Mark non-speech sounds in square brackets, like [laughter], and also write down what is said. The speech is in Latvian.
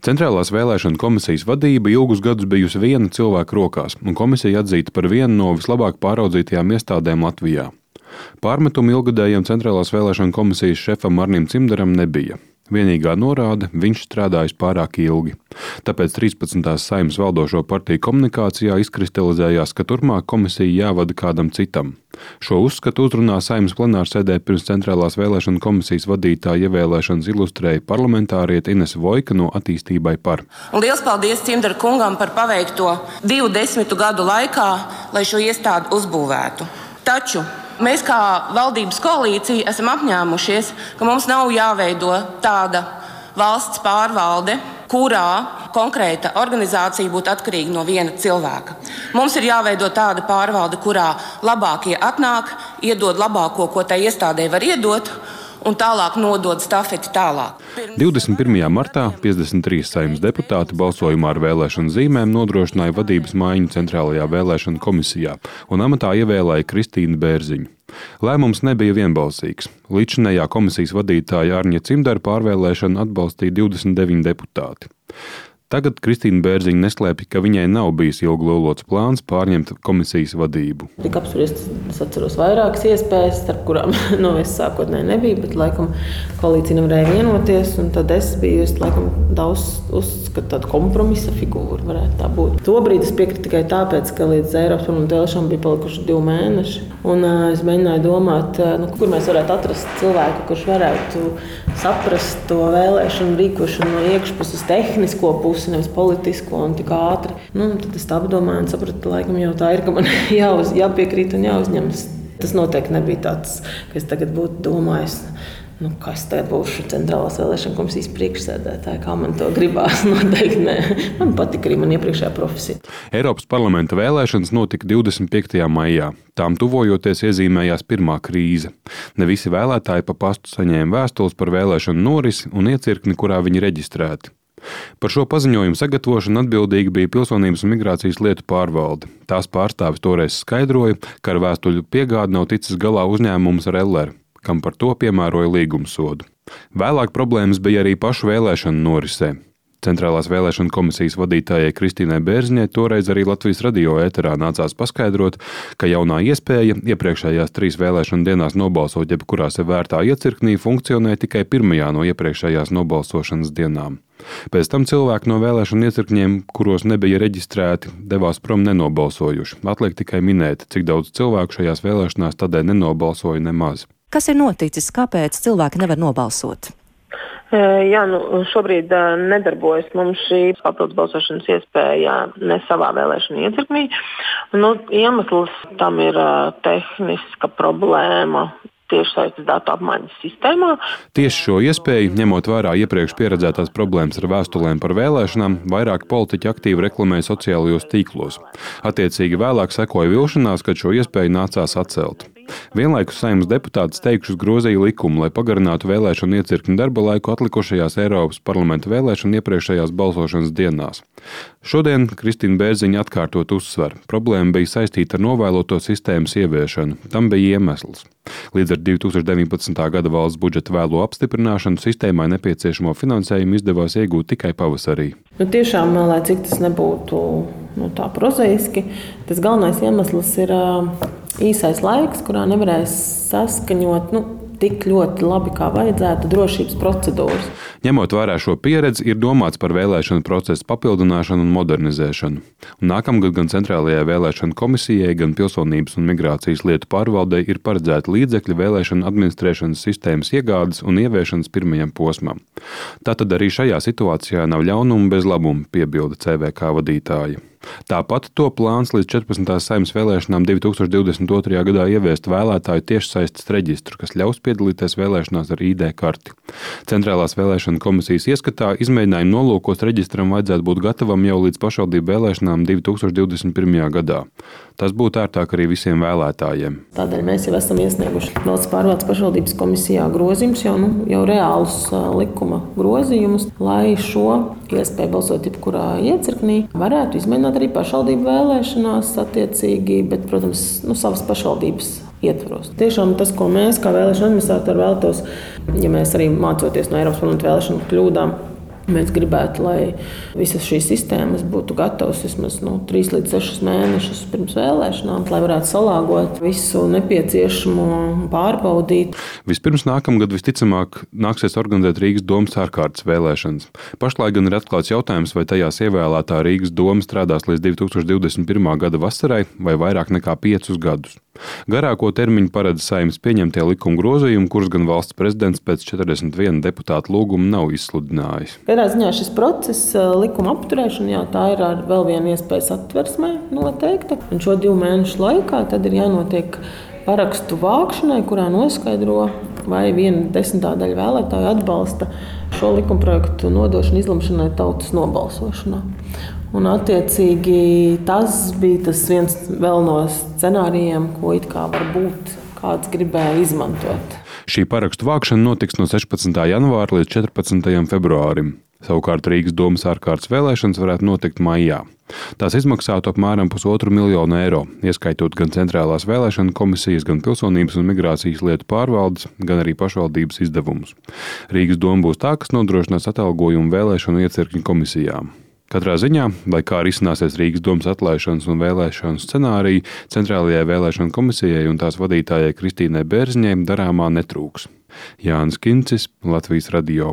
Centrālās vēlēšana komisijas vadība ilgus gadus bijusi viena cilvēka rokās, un komisija atzīta par vienu no vislabāk pāraudzītajām iestādēm Latvijā. Pārmetumu ilgadējiem Centrālās vēlēšana komisijas šefam Arnim Cimdaram nebija. Vienīgā norāde - viņš strādājis pārāk ilgi. Tāpēc 13. saimnes valdošo partiju komunikācijā izkristalizējās, ka turpmāk komisija jāvada kādam citam. Šo uzskatu uzrunā saimnes plenārsēdē pirms Centrālās vēlēšana komisijas vadītāja ievēlēšanas ilustrēja parlamentāriete Ines Vojka no attīstībai par. Lielas paldies Cimdara kungam par paveikto divu desmitu gadu laikā, lai šo iestādi uzbūvētu. Taču Mēs, kā valdības koalīcija, esam apņēmušies, ka mums nav jāveido tāda valsts pārvalde, kurā konkrēta organizācija būtu atkarīga no viena cilvēka. Mums ir jāveido tāda pārvalde, kurā labākie atnāk, iedod labāko, ko tai iestādē var iedot, un tālāk nodod stafeti tālāk. 21. martā 53 saimnes deputāti balsojumā ar vēlēšanu zīmēm nodrošināja vadības maiņu Centrālajā vēlēšana komisijā un amatā ievēlēja Kristīnu Bērziņu. Lēmums nebija vienbalsīgs. Līdzinējā komisijas vadītāja Arņa Cimdara pārvēlēšanu atbalstīja 29 deputāti. Tagad Kristīna Bērziņa neslēpj, ka viņai nav bijis ilglolots plāns pārņemt komisijas vadību. Tik apspriest, es atceros vairākas iespējas, starp kurām [laughs] nu, es sākotnēji nebiju, bet laikam koalīcija nevarēja vienoties. Tad es biju es, laikam, daudz uzskatu tādu kompromisa figūru, varētu tā būt. Tobrīd es piekrītu tikai tāpēc, ka līdz Eiropas parlamenta vēlēšanām bija palikuši divi mēneši. Un, uh, es mēģināju domāt, uh, nu, kur mēs varētu atrast cilvēku, kurš varētu saprast to vēlēšanu rīkošanu no iekšpuses tehnisko pusi pusi, nevis politisko un tik ātri. Nu, tad es tā apdomāju un sapratu, ka laikam jau tā ir, ka man [laughs] jāuz, jāpiekrīt un jāuzņemas. Tas noteikti nebija tāds, ka es tagad būtu domājis. Nu, kas tagad būšu centrālās vēlēšana komisijas priekšsēdētāja? Kā man to gribās? [laughs] Noteikti nē. Man patīk arī man iepriekšējā profesija. Eiropas parlamenta vēlēšanas notika 25. maijā. Tām tuvojoties iezīmējās pirmā krīze. Ne visi vēlētāji pa pastu saņēma vēstules par vēlēšanu norisi un iecirkni, kurā viņi reģistrēti. Par šo paziņojumu sagatavošanu atbildīga bija Pilsonības un migrācijas lietu pārvalde. Tās pārstāvis toreiz skaidroja, ka ar vēstuļu piegādi nav ticis galā uzņēmums ar LR, kam par to piemēroja līgumsodu. Vēlāk problēmas bija arī pašu vēlēšanu norisē. Centrālās vēlēšana komisijas vadītājai Kristīnai Bērziņai toreiz arī Latvijas radio ēterā nācās paskaidrot, ka jaunā iespēja iepriekšējās trīs vēlēšana dienās nobalsot jebkurā sev vērtā iecirknī funkcionē tikai pirmajā no iepriekšējās nobalsošanas dienām. Pēc tam cilvēki no vēlēšana iecirkņiem, kuros nebija reģistrēti, devās prom nenobalsojuši. Atliek tikai minēt, cik daudz cilvēku šajās vēlēšanās tādēļ nenobalsoja nemaz. Kas ir noticis? Kāpēc cilvēki nevar nobalsot? Jā, nu, šobrīd nedarbojas mums šī papildus balsošanas iespēja ne savā vēlēšana iecirknī. Nu, iemesls tam ir tehniska problēma tiešsaistes datu apmaiņas sistēmā. Tieši šo iespēju, ņemot vērā iepriekš pieredzētās problēmas ar vēstulēm par vēlēšanām, vairāk politiķi aktīvi reklamēja sociālajos tīklos. Attiecīgi vēlāk sekoja vilšanās, kad šo iespēju nācās atcelt. Vienlaikus saimnes deputāti steigšus grozīja likumu, lai pagarinātu vēlēšanu iecirkņu darba laiku atlikušajās Eiropas parlamenta vēlēšanu iepriekšējās balsošanas dienās. Šodien Kristīna Bērziņa atkārtot uzsver, problēma bija saistīta ar novēloto sistēmas ieviešanu. Tam bija iemesls. Līdz ar 2019. gada valsts budžeta vēlo apstiprināšanu sistēmai nepieciešamo finansējumu izdevās iegūt tikai pavasarī. Nu, tiešām, lai cik tas nebūtu nu, tā prozaiski, tas galvenais iemesls ir īsais laiks, kurā nevarēs saskaņot. Nu, tik ļoti labi, kā vajadzētu, drošības procedūras. Ņemot vērā šo pieredzi, ir domāts par vēlēšanu procesu papildināšanu un modernizēšanu. Un nākamgad gan Centrālajai vēlēšanu komisijai, gan Pilsonības un migrācijas lietu pārvaldei ir paredzēti līdzekļi vēlēšanu administrēšanas sistēmas iegādes un ieviešanas pirmajam posmam. Tātad arī šajā situācijā nav ļaunumu bez labuma, piebilda CVK vadītāja. Tāpat to plāns līdz 14. saimnes vēlēšanām 2022. gadā ieviest vēlētāju tiešsaistes reģistru, kas ļaus piedalīties vēlēšanās ar ID karti. Centrālās vēlēšana komisijas ieskatā izmēģinājumu nolūkos reģistram vajadzētu būt gatavam jau līdz pašvaldību vēlēšanām 2021. gadā. Tas būtu ērtāk arī visiem vēlētājiem. Tādēļ mēs jau esam iesnieguši valsts pārvaldes pašvaldības komisijā grozījumus, jau, nu, jau reālus likuma grozījumus, lai šo iespēju balsot jebkurā iecirknī varētu izmēģināt arī pašvaldību vēlēšanās, attiecīgi, bet, protams, nu, savas pašvaldības ietvaros. Tiešām tas, ko mēs kā vēlēšana administratori vēlētos, ja mēs arī mācoties no Eiropas parlamenta vēlēšanu kļūdām, Mēs gribētu, lai visas šīs sistēmas būtu gatavas vismaz nu, 3 līdz 6 mēnešus pirms vēlēšanām, lai varētu salāgot visu nepieciešamo pārbaudīt. Vispirms nākamgad visticamāk nāksies organizēt Rīgas domas ārkārtas vēlēšanas. Pašlaik gan ir atklāts jautājums, vai tajās ievēlētā Rīgas doma strādās līdz 2021. gada vasarai vai vairāk nekā 5 gadus. Garāko termiņu paredz saimnes pieņemtie likuma grozījumi, kurus gan valsts prezidents pēc 41 deputātu lūguma nav izsludinājis. Katrā ziņā šis process, likuma apturēšana, jā, tā ir vēl viena iespēja satversmē noteikta. Un šo divu mēnešu laikā tad ir jānotiek parakstu vākšanai, kurā noskaidro, vai viena desmitā daļa vēlētāju atbalsta šo likumprojektu nodošanu izlemšanai tautas nobalsošanā. Un, attiecīgi, tas bija tas viens no scenārijiem, ko it kā varbūt kāds gribēja izmantot. Šī parakstu vākšana notiks no 16. janvāra līdz 14. februārim. Savukārt Rīgas domas ārkārtas vēlēšanas varētu notikt maijā. Tās izmaksātu apmēram pusotru miljonu eiro, ieskaitot gan centrālās vēlēšana komisijas, gan pilsonības un migrācijas lietu pārvaldes, gan arī pašvaldības izdevumus. Rīgas doma būs tā, kas nodrošinās atalgojumu vēlēšanu iecirkņu komisijām. Katrā ziņā, lai kā arī izcināsies Rīgas domas atlaišanas un vēlēšanu scenārija, Centrālajai vēlēšanu komisijai un tās vadītājai Kristīnai Bērziņai darāmā netrūks. Jānis Kincis, Latvijas radio.